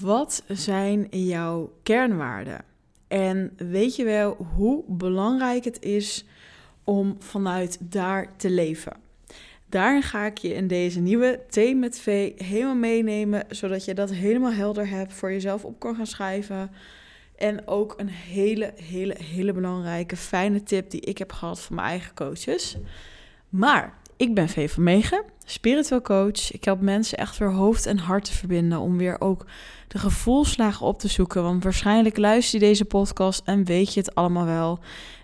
Wat zijn jouw kernwaarden? En weet je wel hoe belangrijk het is om vanuit daar te leven? Daarin ga ik je in deze nieuwe Thee met helemaal meenemen, zodat je dat helemaal helder hebt, voor jezelf op kan gaan schrijven. En ook een hele, hele, hele belangrijke, fijne tip die ik heb gehad van mijn eigen coaches. Maar ik ben V van Megen, spiritueel coach. Ik help mensen echt weer hoofd en hart te verbinden om weer ook de gevoelslagen op te zoeken. Want waarschijnlijk luister je deze podcast en weet je het allemaal wel.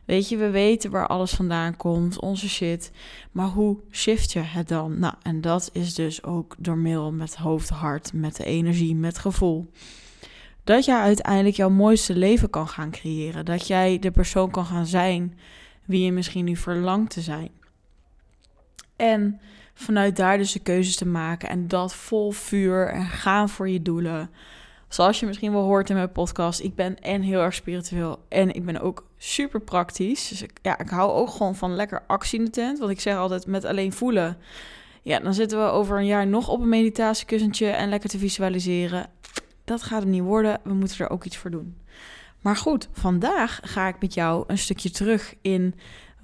Weet je, we weten waar alles vandaan komt, onze shit. Maar hoe shift je het dan? Nou, en dat is dus ook door middel met hoofd, hart, met de energie, met gevoel. Dat jij uiteindelijk jouw mooiste leven kan gaan creëren. Dat jij de persoon kan gaan zijn wie je misschien nu verlangt te zijn. En vanuit daar dus de keuzes te maken en dat vol vuur en gaan voor je doelen. Zoals je misschien wel hoort in mijn podcast, ik ben en heel erg spiritueel en ik ben ook super praktisch. Dus ik, ja, ik hou ook gewoon van lekker actie in de tent. Want ik zeg altijd met alleen voelen. Ja, dan zitten we over een jaar nog op een meditatiekussentje en lekker te visualiseren. Dat gaat hem niet worden. We moeten er ook iets voor doen. Maar goed, vandaag ga ik met jou een stukje terug in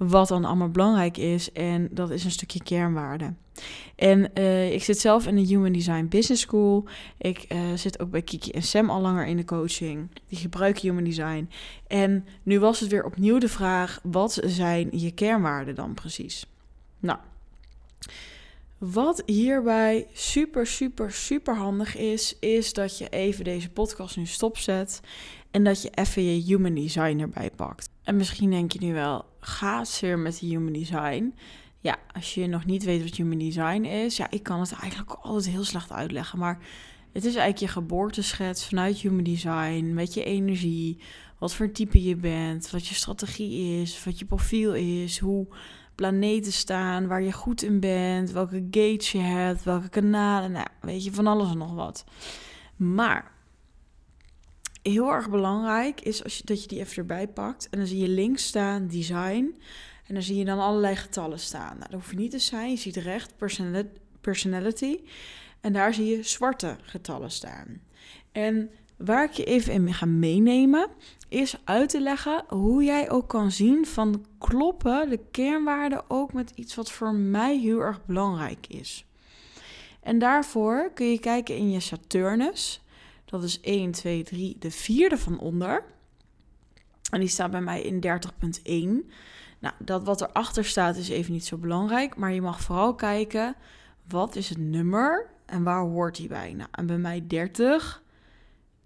wat dan allemaal belangrijk is. En dat is een stukje kernwaarde. En uh, ik zit zelf in de Human Design Business School. Ik uh, zit ook bij Kiki en Sam al langer in de coaching. Die gebruiken Human Design. En nu was het weer opnieuw de vraag: wat zijn je kernwaarden dan precies? Nou, wat hierbij super, super, super handig is, is dat je even deze podcast nu stopzet en dat je even je Human Design erbij pakt. En misschien denk je nu wel, gaat weer met Human Design? Ja, als je nog niet weet wat Human Design is, ja, ik kan het eigenlijk altijd heel slecht uitleggen, maar het is eigenlijk je geboorteschets vanuit Human Design, met je energie, wat voor type je bent, wat je strategie is, wat je profiel is, hoe planeten staan, waar je goed in bent, welke gates je hebt, welke kanalen, nou, weet je, van alles en nog wat. Maar heel erg belangrijk is als je, dat je die even erbij pakt. En dan zie je links staan design. En dan zie je dan allerlei getallen staan. Nou, dat hoef je niet te zijn. Je ziet recht personality. En daar zie je zwarte getallen staan. En waar ik je even in ga meenemen, is uit te leggen hoe jij ook kan zien van kloppen de kernwaarden ook met iets wat voor mij heel erg belangrijk is. En daarvoor kun je kijken in je Saturnus. Dat is 1, 2, 3, de vierde van onder. En die staat bij mij in 30.1. Nou, dat wat erachter staat is even niet zo belangrijk. Maar je mag vooral kijken, wat is het nummer en waar hoort die bij? Nou, en bij mij 30,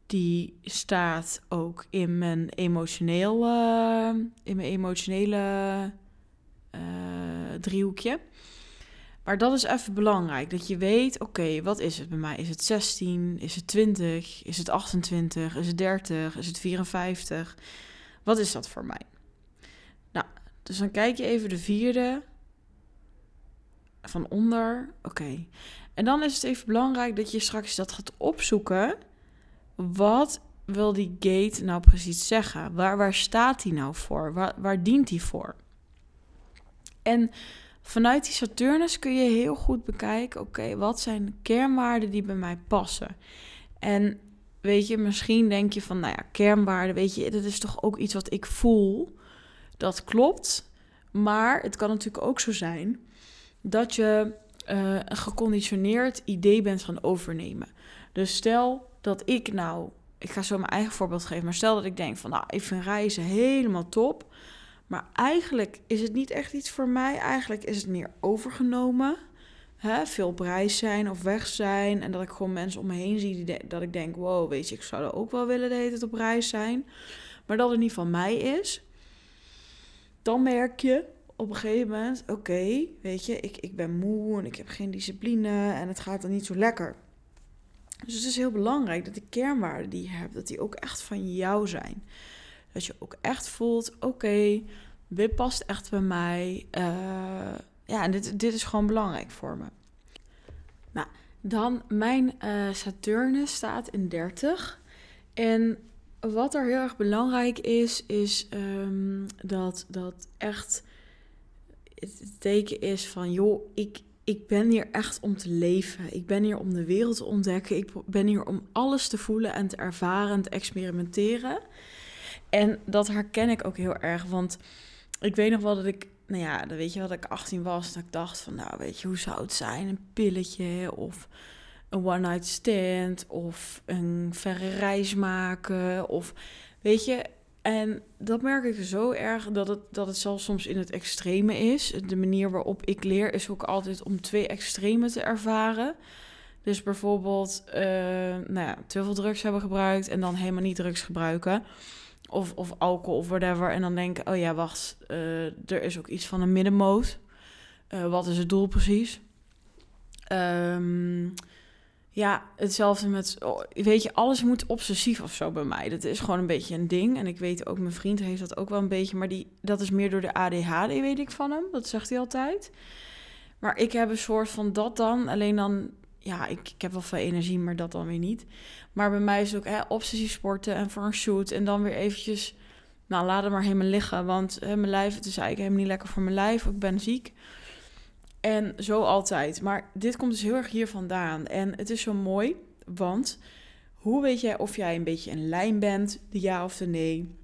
die staat ook in mijn emotionele, in mijn emotionele uh, driehoekje. Maar dat is even belangrijk, dat je weet, oké, wat is het bij mij? Is het 16? Is het 20? Is het 28? Is het 30? Is het 54? Wat is dat voor mij? Nou, dus dan kijk je even de vierde van onder. Oké. En dan is het even belangrijk dat je straks dat gaat opzoeken. Wat wil die gate nou precies zeggen? Waar, waar staat die nou voor? Waar, waar dient die voor? En Vanuit die Saturnus kun je heel goed bekijken, oké, wat zijn kernwaarden die bij mij passen? En weet je, misschien denk je van, nou ja, kernwaarden, weet je, dat is toch ook iets wat ik voel. Dat klopt, maar het kan natuurlijk ook zo zijn dat je uh, een geconditioneerd idee bent gaan overnemen. Dus stel dat ik nou, ik ga zo mijn eigen voorbeeld geven, maar stel dat ik denk van, nou, ik vind reizen helemaal top. Maar eigenlijk is het niet echt iets voor mij. Eigenlijk is het meer overgenomen. Hè? Veel op reis zijn of weg zijn. En dat ik gewoon mensen om me heen zie die dat ik denk: wow, weet je, ik zou er ook wel willen hele tijd op reis zijn. Maar dat het niet van mij is. Dan merk je op een gegeven moment: oké, weet je, ik, ik ben moe en ik heb geen discipline en het gaat dan niet zo lekker. Dus het is heel belangrijk dat de kernwaarden die je hebt, dat die ook echt van jou zijn. Dat je ook echt voelt, oké, dit past echt bij mij. Uh, ja, en dit, dit is gewoon belangrijk voor me. Nou, dan mijn uh, Saturnus staat in 30. En wat er heel erg belangrijk is, is um, dat, dat echt het teken is van, joh, ik, ik ben hier echt om te leven. Ik ben hier om de wereld te ontdekken. Ik ben hier om alles te voelen en te ervaren en te experimenteren. En dat herken ik ook heel erg, want ik weet nog wel dat ik, nou ja, dan weet je wel dat ik 18 was, dat ik dacht van, nou weet je, hoe zou het zijn, een pilletje of een one night stand of een verre reis maken of weet je, en dat merk ik zo erg dat het, dat het zelfs soms in het extreme is. De manier waarop ik leer is ook altijd om twee extremen te ervaren. Dus bijvoorbeeld, uh, nou ja, te veel drugs hebben gebruikt en dan helemaal niet drugs gebruiken. Of, of alcohol of whatever. En dan denken, oh ja, wacht, uh, er is ook iets van een middenmoot. Uh, wat is het doel precies? Um, ja, hetzelfde met, oh, weet je, alles moet obsessief of zo bij mij. Dat is gewoon een beetje een ding. En ik weet ook, mijn vriend heeft dat ook wel een beetje, maar die, dat is meer door de ADHD, weet ik van hem. Dat zegt hij altijd. Maar ik heb een soort van dat dan, alleen dan, ja, ik, ik heb wel veel energie, maar dat dan weer niet. Maar bij mij is het ook hè, obsessief sporten en voor een shoot en dan weer eventjes, nou, laat het maar helemaal liggen. Want hè, mijn lijf, het is eigenlijk helemaal niet lekker voor mijn lijf. Ik ben ziek. En zo altijd. Maar dit komt dus heel erg hier vandaan. En het is zo mooi, want hoe weet jij of jij een beetje een lijn bent, de ja of de nee?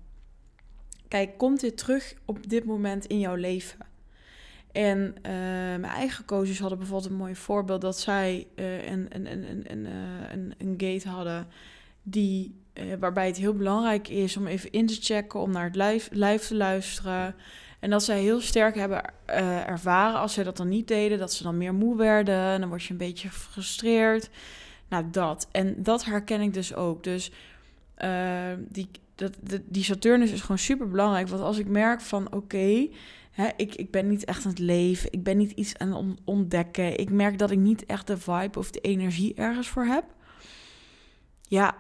Kijk, komt dit terug op dit moment in jouw leven? En uh, mijn eigen coaches hadden bijvoorbeeld een mooi voorbeeld dat zij uh, een, een, een, een, een, een gate hadden die, waarbij het heel belangrijk is om even in te checken, om naar het lijf, lijf te luisteren. En dat zij heel sterk hebben ervaren als zij dat dan niet deden, dat ze dan meer moe werden. En dan word je een beetje gefrustreerd. Nou, dat. En dat herken ik dus ook. Dus die, dat, die Saturnus is gewoon super belangrijk. Want als ik merk van oké, ik, ik ben niet echt aan het leven, ik ben niet iets aan het ontdekken. Ik merk dat ik niet echt de vibe of de energie ergens voor heb. Ja,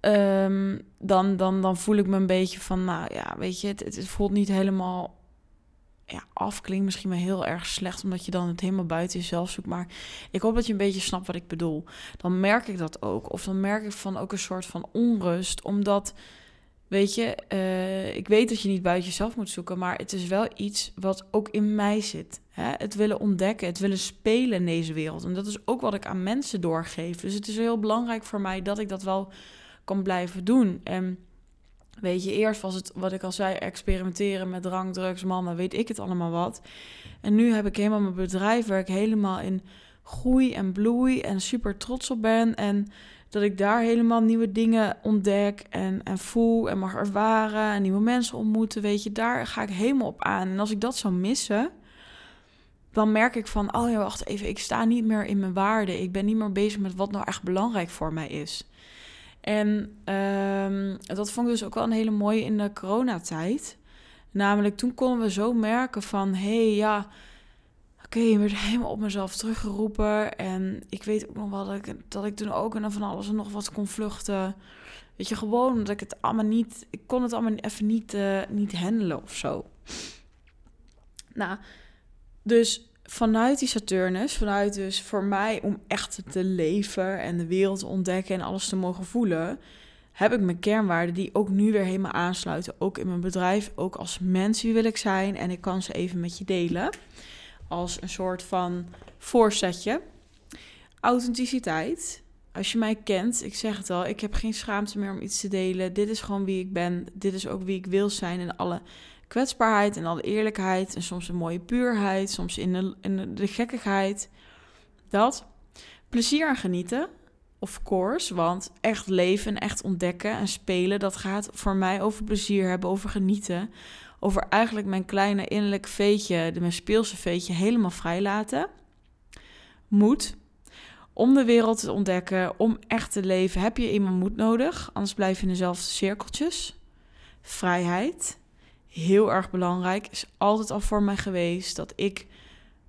um, dan, dan, dan voel ik me een beetje van, nou ja, weet je, het, het voelt niet helemaal ja, af. Klinkt misschien wel heel erg slecht, omdat je dan het helemaal buiten jezelf zoekt. Maar ik hoop dat je een beetje snapt wat ik bedoel. Dan merk ik dat ook. Of dan merk ik van ook een soort van onrust, omdat. Weet je, uh, ik weet dat je niet buiten jezelf moet zoeken, maar het is wel iets wat ook in mij zit. Hè? Het willen ontdekken, het willen spelen in deze wereld. En dat is ook wat ik aan mensen doorgeef. Dus het is heel belangrijk voor mij dat ik dat wel kan blijven doen. En weet je, eerst was het wat ik al zei, experimenteren met drank, drugs, mannen, weet ik het allemaal wat. En nu heb ik helemaal mijn bedrijf waar ik helemaal in groei en bloei en super trots op ben. En dat ik daar helemaal nieuwe dingen ontdek en, en voel en mag ervaren en nieuwe mensen ontmoeten. Weet je, daar ga ik helemaal op aan. En als ik dat zou missen, dan merk ik van, oh ja, wacht even, ik sta niet meer in mijn waarde. Ik ben niet meer bezig met wat nou echt belangrijk voor mij is. En um, dat vond ik dus ook wel een hele mooie in de coronatijd. Namelijk toen konden we zo merken van, hé hey, ja, oké, ik werd helemaal op mezelf teruggeroepen. En ik weet ook nog wel dat ik, dat ik toen ook en van alles en nog wat kon vluchten. Weet je, gewoon omdat ik het allemaal niet, ik kon het allemaal even niet, uh, niet handelen of zo. Nou, dus vanuit die Saturnus, vanuit dus voor mij om echt te leven en de wereld te ontdekken en alles te mogen voelen, heb ik mijn kernwaarden die ook nu weer helemaal aansluiten. Ook in mijn bedrijf, ook als mens wie wil ik zijn. En ik kan ze even met je delen als een soort van voorzetje. Authenticiteit. Als je mij kent, ik zeg het al, ik heb geen schaamte meer om iets te delen. Dit is gewoon wie ik ben. Dit is ook wie ik wil zijn in alle kwetsbaarheid en alle eerlijkheid. En soms een mooie puurheid, soms in de, in de, gekkigheid. Dat. Plezier en genieten, of course. Want echt leven en echt ontdekken en spelen, dat gaat voor mij over plezier hebben, over genieten. Over eigenlijk mijn kleine innerlijk veetje, mijn speelse veetje, helemaal vrij laten. Moed. Om de wereld te ontdekken, om echt te leven, heb je iemand moed nodig. Anders blijf je in dezelfde cirkeltjes. Vrijheid heel erg belangrijk. Is altijd al voor mij geweest dat ik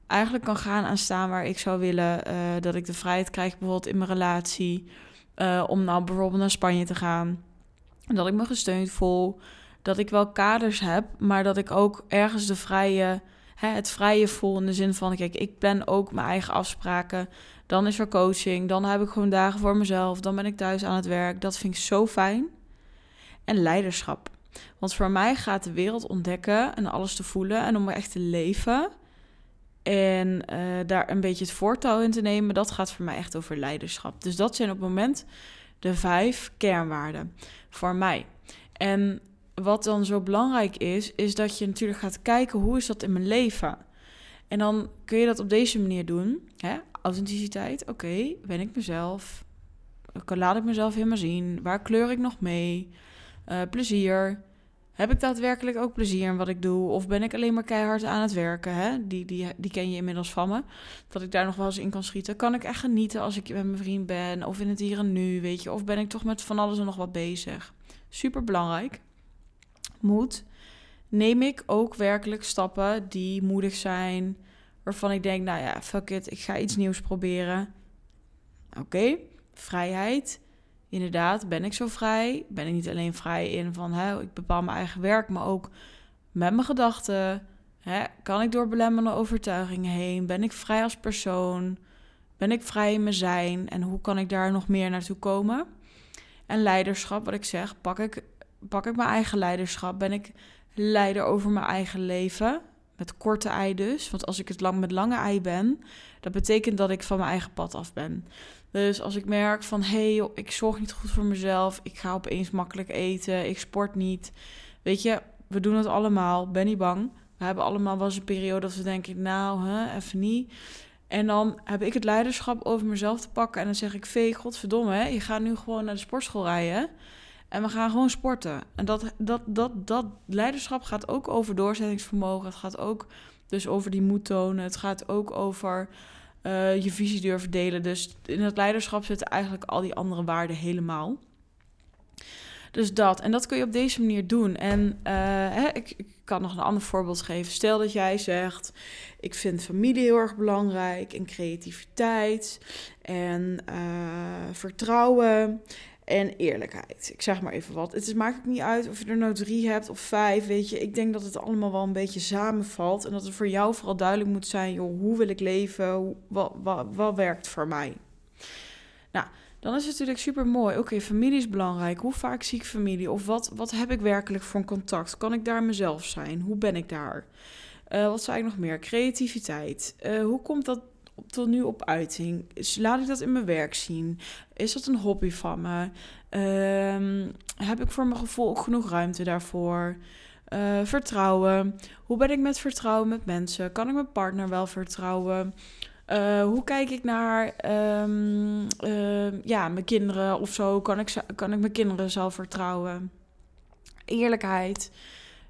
eigenlijk kan gaan aan staan waar ik zou willen. Uh, dat ik de vrijheid krijg bijvoorbeeld in mijn relatie. Uh, om nou bijvoorbeeld naar Spanje te gaan. Dat ik me gesteund voel. Dat ik wel kaders heb, maar dat ik ook ergens de vrije, hè, het vrije voel. In de zin van, kijk, ik plan ook mijn eigen afspraken. Dan is er coaching. Dan heb ik gewoon dagen voor mezelf. Dan ben ik thuis aan het werk. Dat vind ik zo fijn. En leiderschap. Want voor mij gaat de wereld ontdekken en alles te voelen en om echt te leven En eh, daar een beetje het voortouw in te nemen, dat gaat voor mij echt over leiderschap. Dus dat zijn op het moment de vijf kernwaarden voor mij. En wat dan zo belangrijk is, is dat je natuurlijk gaat kijken hoe is dat in mijn leven. En dan kun je dat op deze manier doen. Hè? Authenticiteit, oké, ben ik mezelf? Laat ik mezelf helemaal zien? Waar kleur ik nog mee? Uh, plezier. Heb ik daadwerkelijk ook plezier in wat ik doe? Of ben ik alleen maar keihard aan het werken? Hè? Die, die, die ken je inmiddels van me. Dat ik daar nog wel eens in kan schieten. Kan ik echt genieten als ik met mijn vriend ben? Of in het hier en nu, weet je? Of ben ik toch met van alles en nog wat bezig? Super belangrijk. Moed. Neem ik ook werkelijk stappen die moedig zijn. Waarvan ik denk, nou ja, fuck it, ik ga iets nieuws proberen. Oké, vrijheid inderdaad, ben ik zo vrij? Ben ik niet alleen vrij in van hè, ik bepaal mijn eigen werk, maar ook met mijn gedachten? Hè, kan ik door belemmerende overtuigingen heen? Ben ik vrij als persoon? Ben ik vrij in mijn zijn? En hoe kan ik daar nog meer naartoe komen? En leiderschap, wat ik zeg, pak ik, pak ik mijn eigen leiderschap? Ben ik leider over mijn eigen leven? Met korte ei dus. Want als ik het lang met lange ei ben, dat betekent dat ik van mijn eigen pad af ben. Dus als ik merk van hé, hey, ik zorg niet goed voor mezelf, ik ga opeens makkelijk eten, ik sport niet. Weet je, we doen het allemaal, ben niet bang. We hebben allemaal wel eens een periode dat we denken, nou, hè, even niet. En dan heb ik het leiderschap over mezelf te pakken. En dan zeg ik, Vee, godverdomme, je gaat nu gewoon naar de sportschool rijden. En we gaan gewoon sporten. En dat, dat, dat, dat leiderschap gaat ook over doorzettingsvermogen. Het gaat ook dus over die moed tonen. Het gaat ook over uh, je visie durven delen. Dus in het leiderschap zitten eigenlijk al die andere waarden helemaal. Dus dat. En dat kun je op deze manier doen. En uh, hè, ik, ik, kan nog een ander voorbeeld geven. Stel dat jij zegt: Ik vind familie heel erg belangrijk. En creativiteit. En uh, vertrouwen en eerlijkheid. Ik zeg maar even wat. Het is, maakt het niet uit of je er nou drie hebt of vijf, weet je. Ik denk dat het allemaal wel een beetje samenvalt. En dat het voor jou vooral duidelijk moet zijn, joh, hoe wil ik leven? wat, wat, wat werkt voor mij? Nou, dan is het natuurlijk super mooi. Oké, familie is belangrijk. Hoe vaak zie ik familie? Of wat, wat heb ik werkelijk voor een contact? Kan ik daar mezelf zijn? Hoe ben ik daar? Uh, wat zei ik nog meer? Creativiteit. Uh, hoe komt dat tot nu op uiting? Laat ik dat in mijn werk zien? Is dat een hobby van me? Ehm, heb ik voor mijn gevoel ook genoeg ruimte daarvoor? Uh, vertrouwen. Hoe ben ik met vertrouwen met mensen? Kan ik mijn partner wel vertrouwen? Uh, hoe kijk ik naar um, uh, ja, mijn kinderen of zo? Kan ik, kan ik mijn kinderen zelf vertrouwen? Eerlijkheid.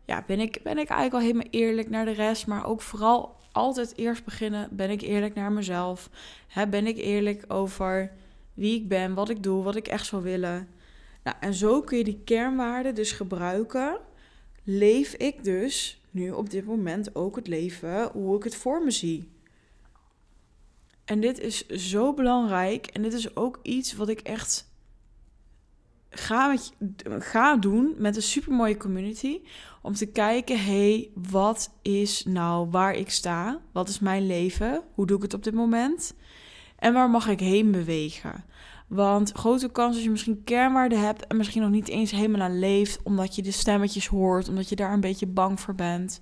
Ja, ben ik, ben ik eigenlijk al helemaal eerlijk naar de rest, maar ook vooral altijd eerst beginnen. Ben ik eerlijk naar mezelf? Hè, ben ik eerlijk over wie ik ben, wat ik doe, wat ik echt zou willen? Nou, en zo kun je die kernwaarden dus gebruiken. Leef ik dus nu op dit moment ook het leven hoe ik het voor me zie? En dit is zo belangrijk. En dit is ook iets wat ik echt ga, ga doen met een supermooie community. Om te kijken, hey, wat is nou waar ik sta? Wat is mijn leven? Hoe doe ik het op dit moment? En waar mag ik heen bewegen? Want grote kans als je misschien kernwaarden hebt en misschien nog niet eens helemaal aan leeft, omdat je de stemmetjes hoort, omdat je daar een beetje bang voor bent.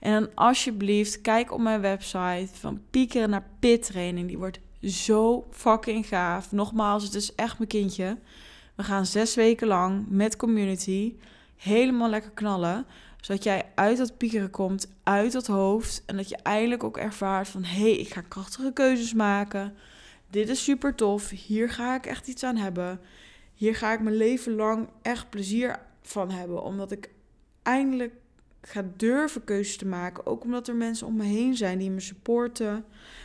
En dan alsjeblieft, kijk op mijn website van piekeren naar pit training. Die wordt zo fucking gaaf. Nogmaals, het is echt mijn kindje. We gaan zes weken lang met community helemaal lekker knallen. Zodat jij uit dat piekeren komt, uit dat hoofd. En dat je eindelijk ook ervaart van... hé, hey, ik ga krachtige keuzes maken. Dit is super tof. Hier ga ik echt iets aan hebben. Hier ga ik mijn leven lang echt plezier van hebben. Omdat ik eindelijk ga durven keuzes te maken. Ook omdat er mensen om me heen zijn die me supporten.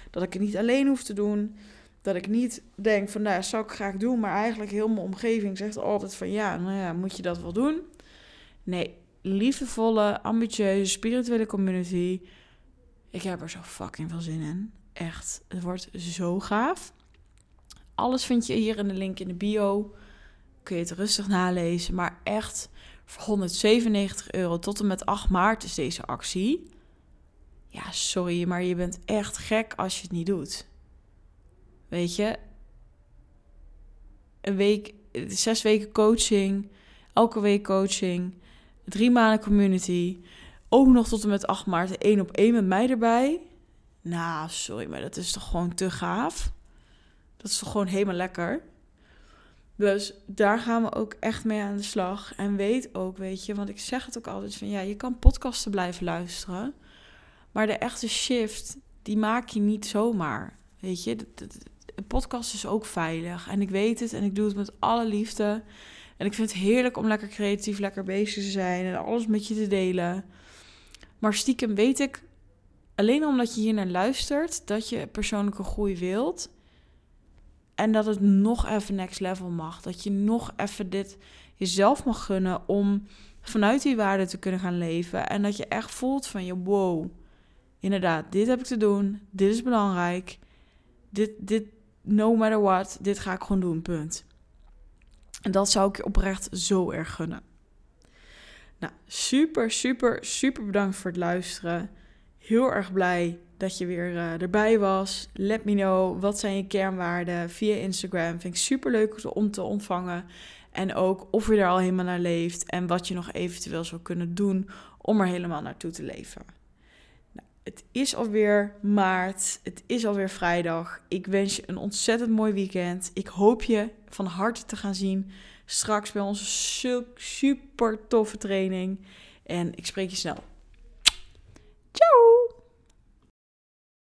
Dat ik het niet alleen hoef te doen. Dat ik niet denk van, nou, zou ik graag doen. Maar eigenlijk heel mijn omgeving zegt altijd van, ja, nou ja, moet je dat wel doen? Nee, liefdevolle, ambitieuze, spirituele community. Ik heb er zo fucking veel zin in. Echt, het wordt zo gaaf. Alles vind je hier in de link in de bio. Kun je het rustig nalezen. Maar echt, voor 197 euro tot en met 8 maart is deze actie. Ja, sorry, maar je bent echt gek als je het niet doet. Weet je, een week, zes weken coaching, elke week coaching, drie maanden community, ook nog tot en met 8 maart één op één met mij erbij. Nou, sorry, maar dat is toch gewoon te gaaf? Dat is toch gewoon helemaal lekker? Dus daar gaan we ook echt mee aan de slag. En weet ook, weet je, want ik zeg het ook altijd van ja, je kan podcasten blijven luisteren. Maar de echte shift, die maak je niet zomaar. Weet je, de, podcast is ook veilig. En ik weet het en ik doe het met alle liefde. En ik vind het heerlijk om lekker creatief, lekker bezig te zijn en alles met je te delen. Maar stiekem weet ik, alleen omdat je hier naar luistert, dat je persoonlijke groei wilt. En dat het nog even next level mag. Dat je nog even dit jezelf mag gunnen om vanuit die waarde te kunnen gaan leven. En dat je echt voelt van je wow, inderdaad, dit heb ik te doen. Dit is belangrijk. Dit, dit, no matter what, dit ga ik gewoon doen, punt. En dat zou ik je oprecht zo erg gunnen. Nou, super, super, super bedankt voor het luisteren. Heel erg blij dat je weer uh, erbij was. Let me know, wat zijn je kernwaarden via Instagram. Vind ik super leuk om te ontvangen. En ook of je er al helemaal naar leeft en wat je nog eventueel zou kunnen doen om er helemaal naartoe te leven. Het is alweer maart, het is alweer vrijdag. Ik wens je een ontzettend mooi weekend. Ik hoop je van harte te gaan zien straks bij onze super toffe training. En ik spreek je snel. Ciao!